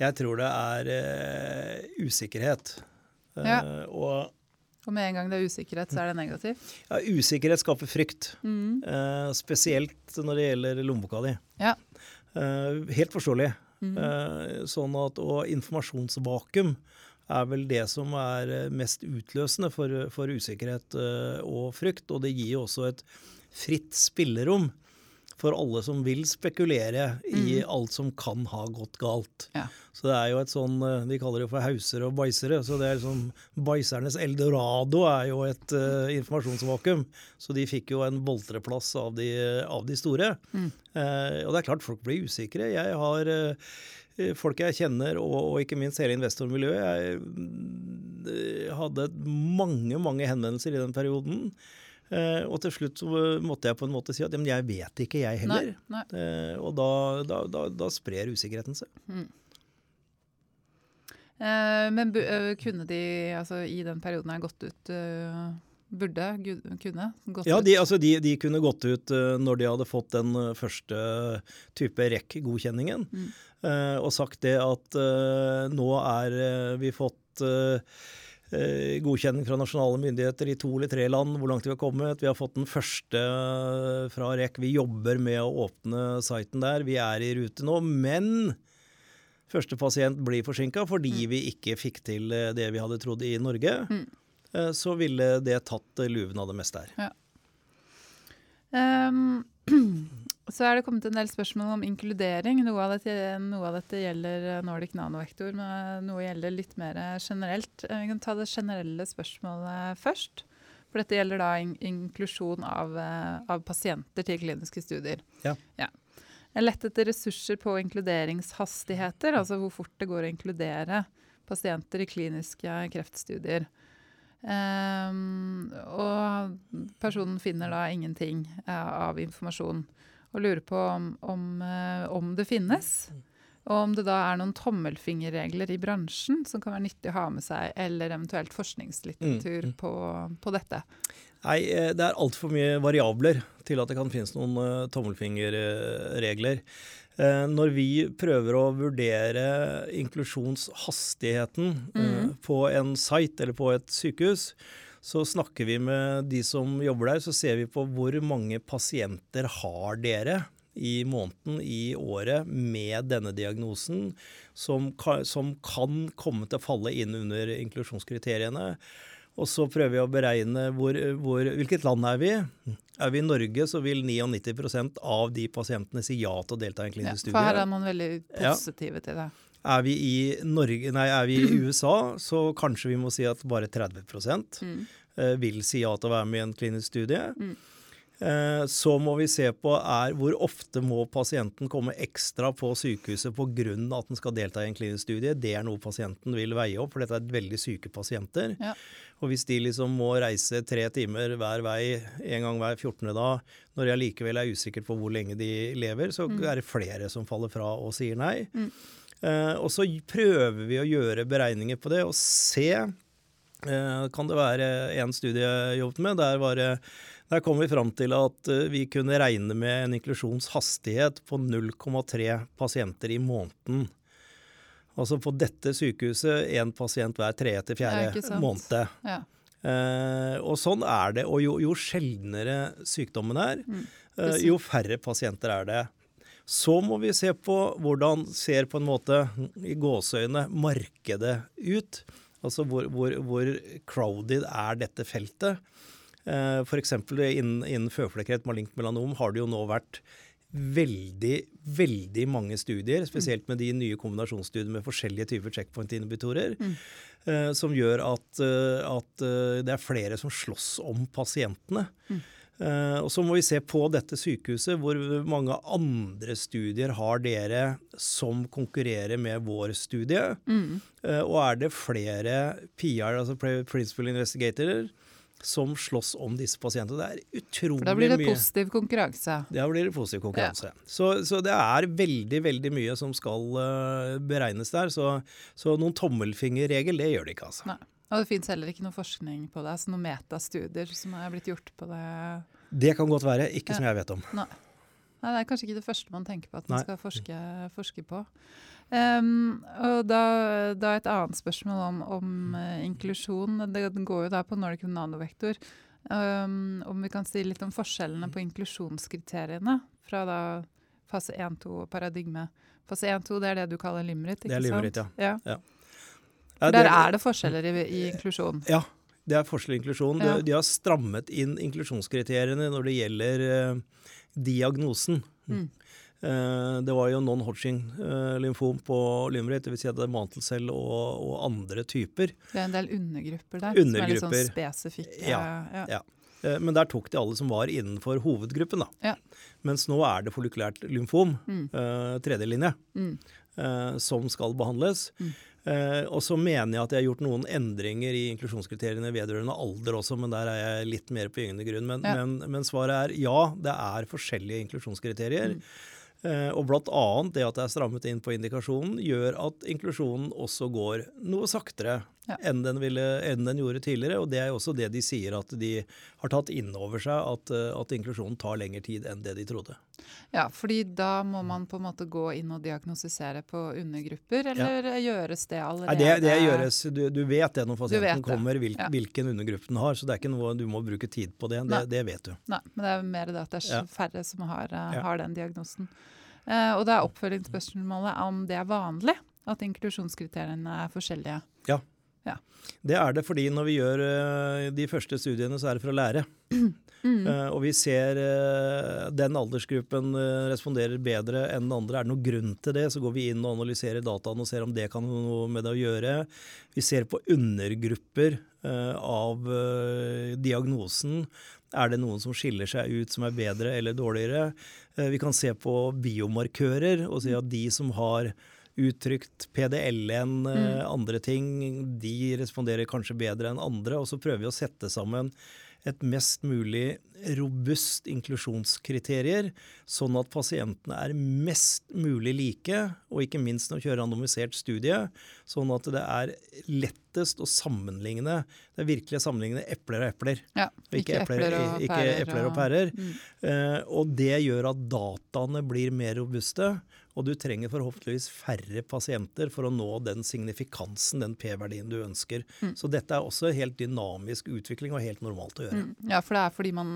Jeg tror det er uh, usikkerhet. Uh, ja. Og og med en gang det er usikkerhet, så er det negativt? Ja, usikkerhet skaper frykt. Mm. Eh, spesielt når det gjelder lommeboka di. Ja. Eh, helt forståelig. Mm. Eh, sånn at, og informasjonsvakuum er vel det som er mest utløsende for, for usikkerhet og frykt. Og det gir jo også et fritt spillerom for alle som vil spekulere i alt som kan ha gått galt. Ja. Så det er jo et sånn eh, De kaller det for hausere og bæsjere. Så det er liksom Bæsjernes eldorado er jo et uh, informasjonsvakuum. Så de fikk jo en boltreplass av de, av de store. Eh, og det er klart folk blir usikre. Jeg har uh, folk jeg kjenner, og, og ikke minst hele investormiljøet. Jeg mm, hadde mange, mange henvendelser i den perioden. Eh, og til slutt så måtte jeg på en måte si at jeg vet ikke, jeg heller. Nei, nei. Eh, og da, da, da, da sprer usikkerheten seg. Eh, men eh, kunne de altså, i den perioden her gått ut Burde kunne gått Ja, ut? de, altså de, de kunne gått ut når de hadde fått den første type REC-godkjenningen, Mm. og sagt det at nå er vi fått godkjenning fra nasjonale myndigheter i to eller tre land, hvor langt vi har kommet. Vi har fått den første eh, fra REC. Vi jobber med å åpne siten der. Vi er i rute nå. Men første pasient blir forsinka fordi vi ikke fikk til eh, det vi hadde trodd i Norge. Mm. Eh, Så ville det tatt eh, luven av det meste her. Ehm, så er det kommet en del spørsmål om inkludering. Noe av dette, noe av dette gjelder eh, Nordic Nanovektor, men noe gjelder litt mer eh, generelt. Eh, Vi kan ta det generelle spørsmålet først. For dette gjelder da in inklusjon av, eh, av pasienter til kliniske studier. Ja. Jeg lette etter ressurser på inkluderingshastigheter, altså hvor fort det går å inkludere pasienter i kliniske kreftstudier. Um, og personen finner da ingenting uh, av informasjon, og lurer på om, om, eh, om det finnes. Og om det da er noen tommelfingerregler i bransjen som kan være nyttig å ha med seg, eller eventuelt forskningslitteratur Mm, mm. på, på dette. Nei, eh, det er altfor mye variabler til at det kan finnes noen eh, tommelfingerregler. Når vi prøver å vurdere inklusjonshastigheten Mhm. på en site eller på et sykehus, så snakker vi med de som jobber der, så ser vi på hvor mange pasienter har dere i måneden, i året, med denne diagnosen, som kan, som kan komme til å falle inn under inklusjonskriteriene. Og så prøver vi å beregne hvor, hvor, hvilket land er vi Er vi i Norge, så vil 99% av de pasientene si ja til å delta i en Ja, studie. for her er man veldig Ja. positive til det. Er vi i Norge, nei, er vi i USA, så kanskje vi må si at bare 30 Mm. eh, vil si ja til å være med i en klinisk studie. Mm. Eh, Så må vi se på er hvor ofte må pasienten komme ekstra på sykehuset pga. at den skal delta i en klinisk studie. Det er noe pasienten vil veie opp, for dette er veldig syke pasienter. Ja. Og hvis de liksom må reise tre timer hver vei en gang hver 14. dag, når jeg likevel er usikker på hvor lenge de lever, så Mm. er det flere som faller fra og sier nei. Mm. Eh, og så prøver vi å gjøre beregninger på det og se Eh, kan det være en studie jeg jobbet med. Der, var der kom vi fram til at eh, vi kunne regne med en inklusjonshastighet på 0,3 pasienter i måneden. Altså på dette sykehuset én pasient hver tredje til fjerde måned. Ja. Eh, og sånn er det. Og jo, jo sjeldnere sykdommen er, Mm. eh, jo færre pasienter er det. Så må vi se på hvordan ser på en måte i gåseøyne markedet ut. Altså hvor, hvor, hvor crowded er dette feltet. Eh, F.eks. innen, innen føflekkreft, malignt melanom, har det jo nå vært veldig, veldig mange studier, spesielt med de nye kombinasjonsstudiene med forskjellige typer checkpoint-inhibitorer, Mm. eh, som gjør at, eh, at det er flere som slåss om pasientene. Mm. Eh, og så må vi se på dette sykehuset, hvor mange andre studier har dere som konkurrerer med vår studie. Mm. Eh, og er det flere PR, altså Principal Investigator, som slåss om disse pasientene? Det er utrolig mye. da blir det mye. positiv konkurranse. Da blir det positiv konkurranse. Så, så det er veldig veldig mye som skal eh, beregnes der. Så, så noen tommelfingerregel, det gjør det ikke, altså. Nei. Og det fins heller ikke noe forskning på det, altså noen metastudier som er blitt gjort på det. Det kan godt være. Ikke som jeg vet om. Nei, det er kanskje ikke det første man tenker på at man Nei. skal forske, forske på. Um, og da, da et annet spørsmål om, om uh, inklusjon. Det, det går jo da på Nordic Nanovektor. Um, om vi kan si litt om forskjellene på inklusjonskriteriene fra da fase 1-2 og paradigme. Fase 1-2 det er det du kaller limrit? ikke Det er sant? ja. ja. ja. Ja, der er det forskjeller i, i inklusjon. Ja, Det er forskjell i inklusjon. Ja. De, de har strammet inn inklusjonskriteriene når det gjelder eh, diagnosen. Mm. Eh, det var jo non-Hodging-lymfom på Limerick, dvs. Si at det er mantelcell og, og andre typer. Det er en del undergrupper der som er litt sånn spesifikke. Ja, ja. ja. Men der tok de alle som var innenfor hovedgruppen. da. Ja. Mens nå er det folikulært lymfom, Mm. eh, tredje linje, Mm. eh, som skal behandles. Mm. Eh, og så mener jeg at jeg har gjort noen endringer i inklusjonskriteriene vedrørende alder også, men der er jeg litt mer på gyngende grunn. Men, Ja. men, men svaret er ja, det er forskjellige inklusjonskriterier. Mm. Eh, og annet det at det er strammet inn på indikasjonen, gjør at inklusjonen også går noe saktere Ja. enn, den ville, enn den gjorde tidligere. Og det er jo også det de sier, at de har tatt inn over seg at, eh, at inklusjonen tar lengre tid enn det de trodde. Ja, fordi da må man på en måte gå inn og diagnostisere på undergrupper, eller gjøres det allerede? Nei, det, det gjøres, du, du vet det når pasienten kommer, hvil, ja. hvilken undergruppe den har. Så det er ikke noe du må bruke tid på det. Det, det vet du. Nei, men det er mer det at det er Ja. færre som har, eh, Ja. har den diagnosen. Uh, og det er oppfølgingsspørsmålet om det er vanlig at inklusjonskriteriene er forskjellige. Det er det fordi når vi gjør eh, de første studiene, så er det for å lære. Mm. Eh, og vi ser eh, den aldersgruppen eh, responderer bedre enn den andre. Er det noen grunn til det, så går vi inn og analyserer dataene og ser om det kan noe med det å gjøre. Vi ser på undergrupper av diagnosen. Er det noen som skiller seg ut som er bedre eller dårligere? Vi kan se på biomarkører og si at de som har uttrykt PDL-en, mm. andre ting, de responderer kanskje bedre enn andre. Og så prøver vi å sette sammen et mest mulig robust inklusjonskriterier, sånn at pasientene er mest mulig like, og ikke minst når vi kjører randomisert studie, sånn at det er lettest å sammenligne Det er virkelig å sammenligne epler og epler. Ja, Og ikke, epler, og ikke epler og pærer. Mm. uh, og det gjør at dataene blir mer robuste, og du trenger forhåpentligvis færre pasienter for å nå den signifikansen, den P-verdien du ønsker. Mm. Så dette er også helt dynamisk utvikling og helt normalt å gjøre. Mm. Ja, for det er fordi man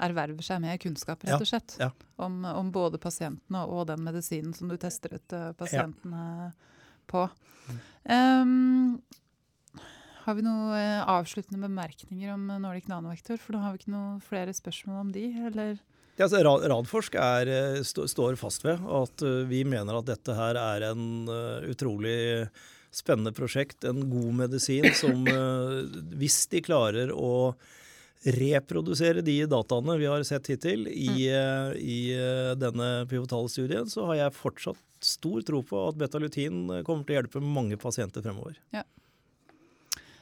erverver seg mer kunnskap, rett og slett. ja. Om, om både pasientene og den medisinen som du tester ut pasientene pasientene på. Mm. Um, har vi noen eh, avsluttende bemerkninger om eh, Nordic Nanovektor? For nå har vi ikke noen flere spørsmål om de, eller? Ja, altså, Radforsk er, eh, stå, står fast ved at eh, vi mener at dette her er en eh, utrolig spennende prosjekt. En god medisin som, hvis de klarer å reprodusere de dataene vi har sett hittil i, eh, i denne pivotale studien, så har jeg fortsatt stor tro på at betalutin kommer til å hjelpe mange pasienter fremover.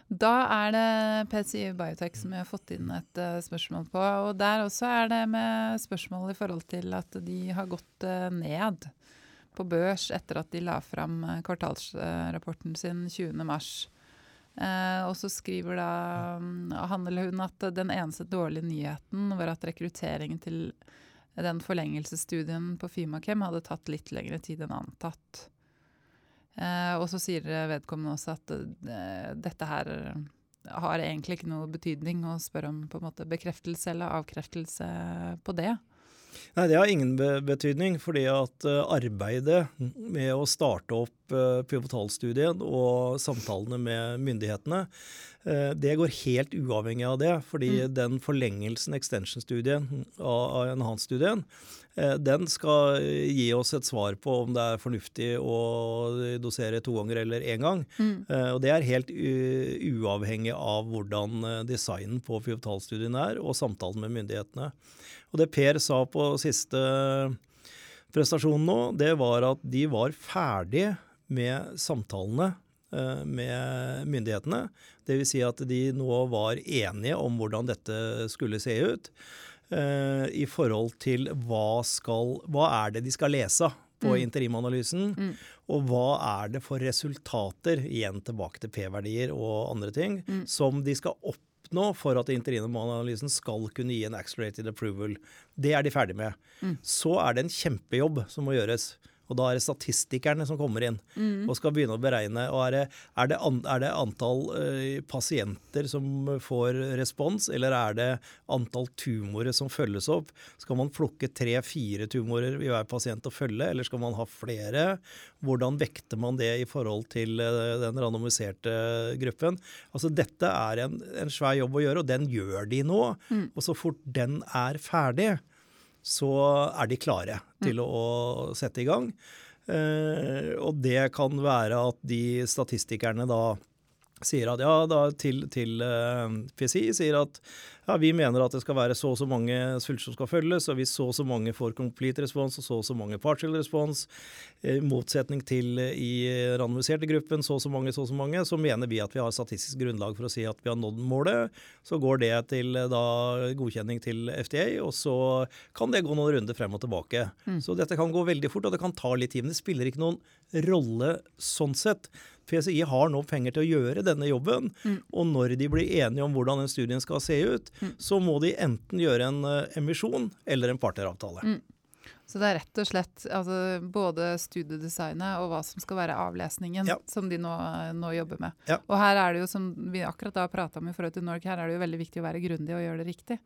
Da er det PCI Biotech som vi har fått inn et uh, spørsmål på. Og der også er det med spørsmål i forhold til at de har gått uh, ned på børs etter at de la fram eh, kvartalsrapporten sin 20.3. Eh, og så skriver da um, han hun at den eneste dårlige nyheten var at rekrutteringen til den forlengelsesstudien på Fimakem hadde tatt litt lengre tid enn antatt. Eh, og så sier vedkommende også at eh, dette her har egentlig ikke noe betydning, å spørre om på en måte bekreftelse eller avkreftelse på det. Nei, det har ingen be betydning, fordi at eh, arbeidet med å starte opp pivotalstudien og samtalene med myndighetene, eh, det går helt uavhengig av det. Fordi den forlengelsen, extension-studien av, enhanced-studien, eh, den skal gi oss et svar på om det er fornuftig å dosere to ganger eller én gang. Mm. og det er helt uavhengig av hvordan eh, designen på pivotalstudien er, og samtalen med myndighetene. Og det Per sa på siste prestasjon nå, det var at de var ferdig med samtalene eh, med myndighetene. Dvs. Si at de nå var enige om hvordan dette skulle se ut. eh, I forhold til hva, skal, hva er det de skal lese på interimanalysen, og hva er det for resultater, igjen tilbake til P-verdier og andre ting, som de skal oppnå for at interimanalysen skal kunne gi en accelerated approval. Det er de ferdig med. Så er det en kjempejobb som må gjøres. Og da er det statistikerne som kommer inn og skal begynne å beregne. og Er det, er det, an, er det antall uh, pasienter som får respons, eller er det antall tumorer som følges opp? Skal man plukke tre-fire tumorer i hver pasient å følge, eller skal man ha flere? Hvordan vekter man det i forhold til uh, den randomiserte gruppen? Altså Dette er en, en svær jobb å gjøre, og den gjør de nå. Og så fort den er ferdig, så er de klare til å, å sette i gang. Eh, og det kan være at de statistikerne da sier at ja, da til, til uh, PSI sier at ja, vi mener at det skal være så og så mange svulster som skal følges, og hvis så og så mange får complete respons og så og så mange partial respons, i motsetning til eh, i randomiserte gruppen så og så mange, så og så mange, så mener vi at vi har statistisk grunnlag for å si at vi har nådd målet. Så går det til eh, da godkjenning til FDA, og så kan det gå noen runder frem og tilbake. Så dette kan gå veldig fort, og det kan ta litt tid. Men det spiller ikke noen rolle sånn sett. PCI har nå penger til å gjøre denne jobben, og når de blir enige om hvordan den studien skal se ut, så må de enten gjøre en eh, emisjon eller en partneravtale. Så det er rett og slett altså, både studiedesignet og hva som skal være avlesningen, Ja. som de nå, nå jobber med. Ja. Og her er det jo, som vi akkurat da prata om i forhold til Norge, her er det jo veldig viktig å være grundig og gjøre det riktig.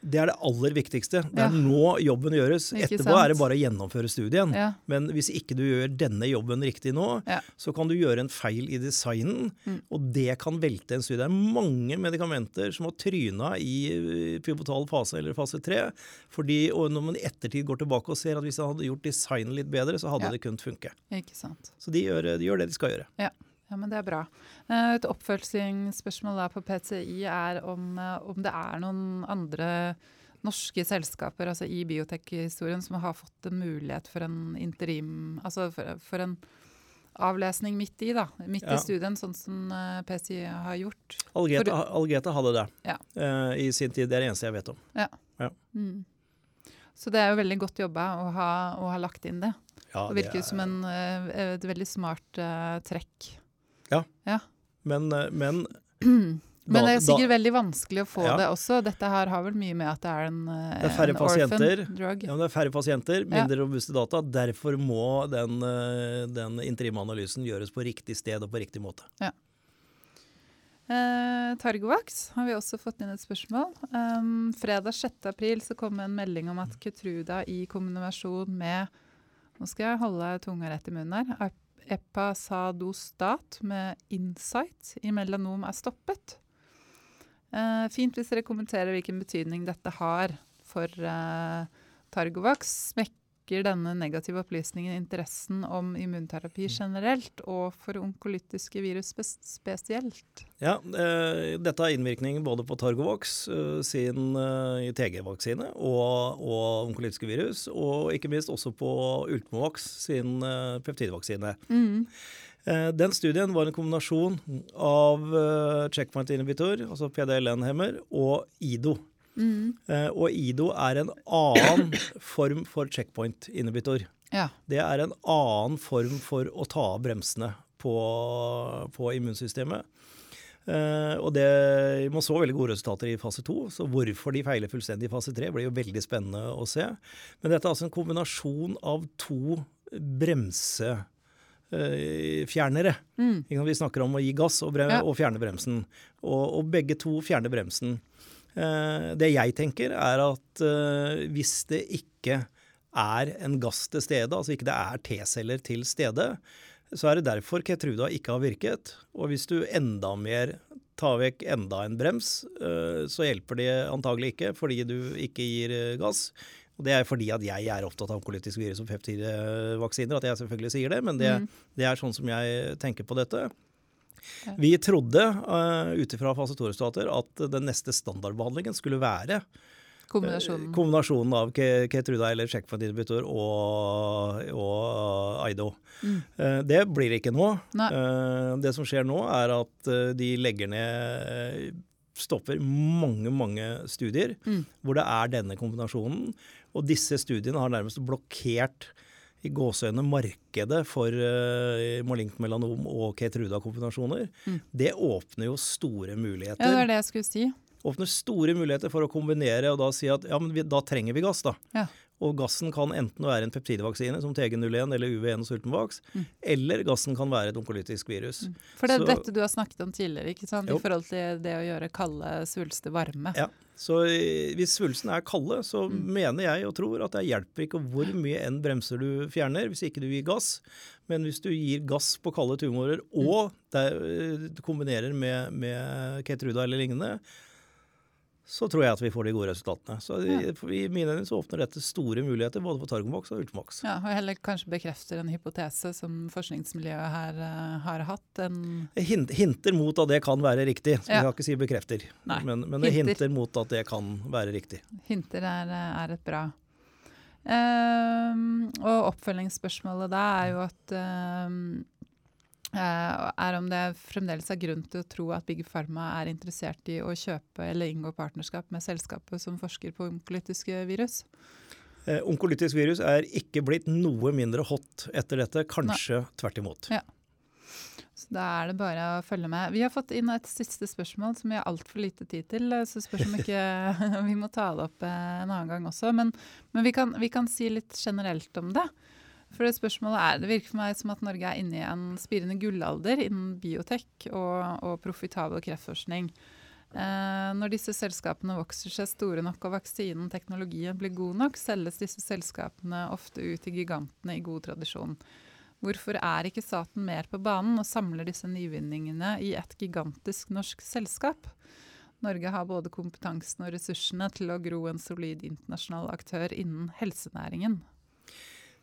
Det er det aller viktigste. Det er Ja. nå jobben gjøres. Ikke Etterpå er det bare å gjennomføre studien. Men hvis ikke du gjør denne jobben riktig nå, så kan du gjøre en feil i designen, Mm. og det kan velte en studie. Det er mange medikamenter som har tryna i pivotal fase eller fase 3, fordi, og når man i ettertid går tilbake og ser at hvis han hadde gjort designen litt bedre, så hadde Ja. det kunnet funke. Ikke sant. Så de gjør, de gjør det de skal gjøre. Ja. Ja, men det er bra. Eh, Et oppfølgingsspørsmål på PCI er om, eh, om det er noen andre norske selskaper altså i biotekhistorien som har fått en mulighet for en interim Altså for, for en avlesning midt i, da. Midt Ja. i studien, sånn som eh, PCI har gjort. Algeta, Algeta hadde det Ja. uh, i sin tid. Det er det eneste jeg vet om. Ja, Mm. Så det er jo veldig godt jobba å ha, å ha lagt inn det. Ja, Det virker jo som en, eh, et veldig smart uh, trekk. Ja. ja. men Men det er da- sikkert veldig vanskelig å få Ja. det også. Dette her har vel mye med at det er en, eh, Det er færre en pasienter. drug. Ja, men det er færre pasienter, mindre robuste data. Derfor må den, eh, den interimanalysen gjøres på riktig sted og på riktig måte. Eh, Targovaks har vi også fått inn et spørsmål. Um, fredag 6. april så kom en melding om at Kutruda i kombinasjon med Nå skal jeg holde tunga rett i munnen her. Ep- Epasadostat med Insight i melanom er stoppet. Eh, fint hvis dere kommenterer hvilken betydning dette har for eh, Targovax. Smekker denne negative opplysningen interessen om immunterapi generelt, og for onkolytiske virus spesielt? Ja, eh, Dette har innvirkning både på Targovox eh, sin eh, TG-vaksine og, og onkolytiske virus, og ikke minst også på Ultimovax sin eh, peptidvaksine. Mm. Eh, Den studien var en kombinasjon av eh, checkpoint inhibitor, altså PDLN-hemmer, og IDO. Mm. Eh, Og IDO er en annen form for checkpoint inhibitor. Ja. Det er en annen form for å ta av bremsene på, på immunsystemet. Uh, og det, Man så veldig gode resultater i fase to, så hvorfor de feiler fullstendig i fase tre, blir jo veldig spennende å se. Men dette er altså en kombinasjon av to bremsefjernere. Mm. Vi snakker om å gi gass og, bre Ja. og fjerne bremsen. Og, og begge to fjerner bremsen. Eh, det jeg tenker, er at eh, hvis det ikke er en gass til stede, altså ikke det er T-celler til stede, så er det derfor Ketruda ikke har virket. Og hvis du enda mer tar vekk enda en brems, eh, så hjelper det antagelig ikke, fordi du ikke gir gass. Og Det er fordi at jeg er opptatt av onkolytisk virus og peptidvaksiner, at jeg selvfølgelig sier det, men det, Mm. det er sånn som jeg tenker på dette. Vi trodde uh, ut ifra fase 2-resultater at den neste standardbehandlingen skulle være Kombinasjonen. kombinasjonen av Ke- Keytruda eller checkpoint inhibitor og, og Aido. Mm. Eh, Det blir ikke nå. Nei. Eh, Det som skjer nå, er at eh, de legger ned Stopper mange, mange studier Mm. hvor det er denne kombinasjonen. Og disse studiene har nærmest blokkert i gåseøyne markedet for uh, malignt melanom og Keytruda-kombinasjoner. Mm. Det åpner jo store muligheter Ja, det var det jeg skulle si. åpner store muligheter for å kombinere og da si at ja, men vi, da trenger vi gass, da. Ja. Og gassen kan enten være en peptidvaksine som TG01 eller UV1 og sultenvaks, Mm. eller gassen kan være et onkolytisk virus. For det er Så- dette du har snakket om tidligere, ikke sant? Jo. i forhold til det å gjøre kalde svulster varme. Ja, Så eh, hvis svulsten er kalde, så Mm. mener jeg og tror at det hjelper ikke hvor mye enn bremser du fjerner, hvis ikke du gir gass. Men hvis du gir gass på kalde tumorer, Mm. og det, eh, kombinerer med, med Keytruda eller lignende, så tror jeg at vi får de gode resultatene. Så i, i mine øyne så åpner dette store muligheter både for Targomax og Ultimax. Ja, og heller kanskje bekrefter en hypotese som forskningsmiljøet her uh, har hatt. En Hint, hinter mot at det kan være riktig. Så Ja. Jeg kan ikke si bekrefter, Nei, men, men det hinter. hinter mot at det kan være riktig. hinter er, er et bra. um, og oppfølgingsspørsmålet da er jo at eh, er om det fremdeles er grunn til å tro at Big Pharma er interessert i å kjøpe eller inngå partnerskap med selskapet som forsker på onkolytiske virus. Eh, onkolytisk virus er ikke blitt noe mindre hot etter dette, kanskje tvert imot. Ja. Så da er det bare å følge med. Vi har fått inn et siste spørsmål som vi har altfor lite tid til. Så spørs om ikke vi må ta det opp eh, en annen gang også. Men, men vi, kan, vi kan si litt generelt om det. For det spørsmålet er, det virker for meg som at Norge er inne i en spirende gullalder innen biotek og, og profitabel kreftforskning. Eh, når disse selskapene vokser seg store nok og vaksinen teknologien blir god nok, selges disse selskapene ofte ut til gigantene i god tradisjon. Hvorfor er ikke staten mer på banen og samler disse nyvinningene i et gigantisk norsk selskap? Norge har både kompetansen og ressursene til å gro en solid internasjonal aktør innen helsenæringen.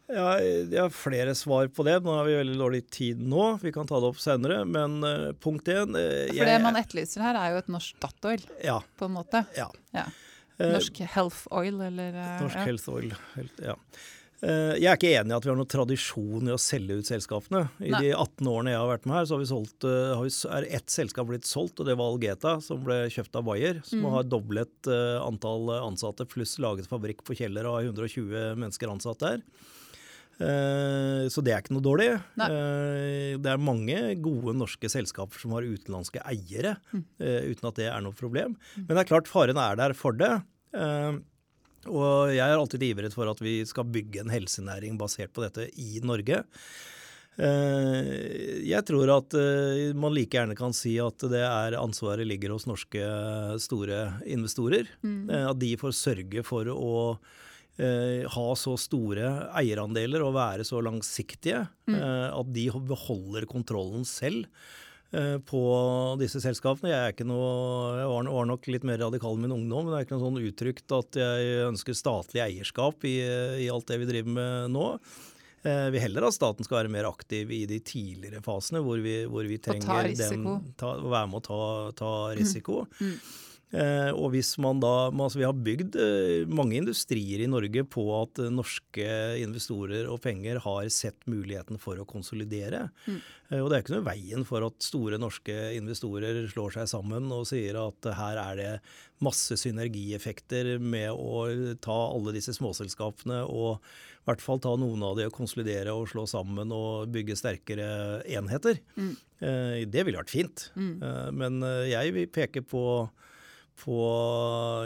Ja, jeg har flere svar på det. Nå har vi veldig dårlig tid nå. Vi kan ta det opp senere. Men uh, punkt én uh, For det man etterlyser her, er jo et norsk Statoil, Ja. på en måte. ja. Ja. Norsk Norsk Health Oil, eller eh, Norsk ja. Health Oil. Helt, ja. Eh, Jeg er ikke enig i at vi har noen tradisjon i å selge ut selskapene. I Nei. de 18 årene jeg har vært med her, så har vi solgt, eh, har vi, er ett selskap blitt solgt, og det var Algeta, som ble kjøpt av Bayer. Som Mm. har doblet eh, antall ansatte, pluss laget fabrikk på Kjeller og har 120 mennesker ansatt der. Eh, Så det er ikke noe dårlig. Nei. Eh, Det er mange gode norske selskaper som har utenlandske eiere, Mm. eh, uten at det er noe problem. Men det er klart faren er der for det. Og jeg er alltid ivret for at vi skal bygge en helsenæring basert på dette i Norge. Jeg tror at man like gjerne kan si at det er ansvaret ligger hos norske store investorer. Mm. At de får sørge for å ha så store eierandeler og være så langsiktige Mm. eh, at de beholder kontrollen selv eh, på disse selskapene. Jeg, er ikke noe, jeg var, var nok litt mer radikal i min ungdom, men det er ikke noe sånn uttrykt at jeg ønsker statlig eierskap i, i alt det vi driver med nå. Jeg vil heller at staten skal være mer aktiv i de tidligere fasene, hvor vi, hvor vi trenger risiko. den, ta, å være med å ta, ta risiko. Mm. Eh, og hvis man da altså Vi har bygd eh, mange industrier i Norge på at eh, norske investorer og penger har sett muligheten for å konsolidere. Mm. Eh, og det er ikke noe veien for at store norske investorer slår seg sammen og sier at eh, her er det masse synergieffekter med å ta alle disse småselskapene og i hvert fall ta noen av de og konsolidere og slå sammen og bygge sterkere enheter. Mm. Eh, det ville vært fint. Mm. Eh, Men eh, jeg vil peke på, på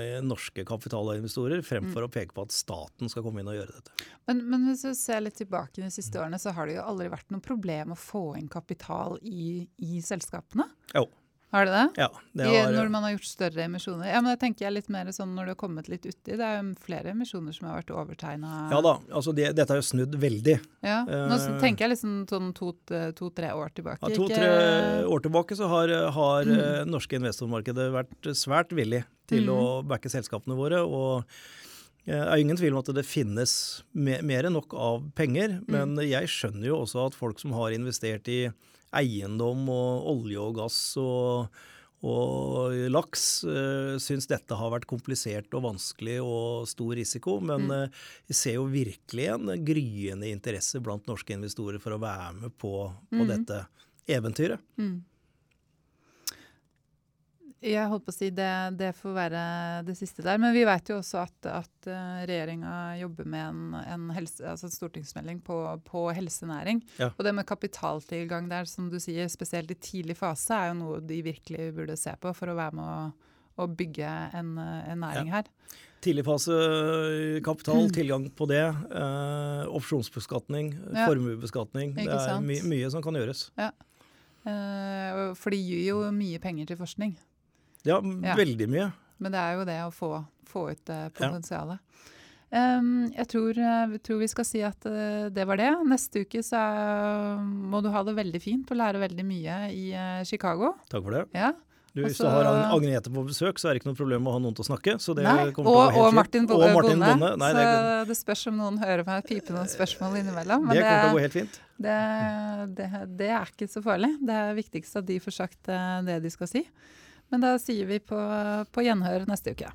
eh, norske kapitalinvestorer fremfor å peke på at staten skal komme inn og gjøre dette. Men, men hvis du ser litt tilbake de siste årene, så har det jo aldri vært noe problem å få inn kapital i, i selskapene? Jo. Har det det? Ja, det I, har, når man har gjort større emisjoner? Ja, men da tenker jeg litt mer sånn når du har kommet litt uti. Det er jo flere emisjoner som har vært overtegna. ja da, altså det, dette er jo snudd veldig. Ja. Nå Eh, tenker jeg liksom sånn to-tre to, år tilbake. Ja, To-tre år tilbake så har, har mm. norske investormarkedet vært svært villig til Mm. å backe selskapene våre. og eh, det er ingen tvil om at det finnes mer enn nok av penger, men jeg skjønner jo også at folk som har investert i eiendom og olje og gass og, og laks, uh, syns dette har vært komplisert og vanskelig og stor risiko. Men Mm. uh, ser jo virkelig en gryende interesse blant norske investorer for å være med på, på Mm. dette eventyret. Mm. Jeg holdt på å si det, det får være det siste der. Men vi vet jo også at, at uh, regjeringa jobber med en, en, helse, altså en stortingsmelding på, på helsenæring. Ja. Og det med kapitaltilgang der, som du sier, spesielt i tidlig fase, er jo noe de virkelig burde se på for å være med å, å bygge en, en næring Ja. her. Tidligfasekapital, tilgang på det. Eh, opsjonsbeskatning, Ja. formuebeskatning. Det er my mye som kan gjøres. Eh, for de gir jo mye penger til forskning. Ja, Ja. veldig mye. Men det er jo det å få, få ut det potensialet. Um, jeg tror, eh, tror vi skal si at uh, det var det. Neste uke så uh, må du ha det veldig fint og lære veldig mye i uh, Chicago. Takk for det. Ja. Du, hvis Altså- du har Ag- Agnete på besøk, så er det ikke noe problem å ha noen til å snakke. Så det Nei, og, og. Martin, Og Martin Bonde. Nei, så det, det spørs om noen hører meg pipe noen spørsmål innimellom. Men det kommer til å gå helt fint. det, det, det er ikke så farlig. Det er viktigst at de får sagt eh, det de skal si. Men da sier vi på, på gjenhør neste uke.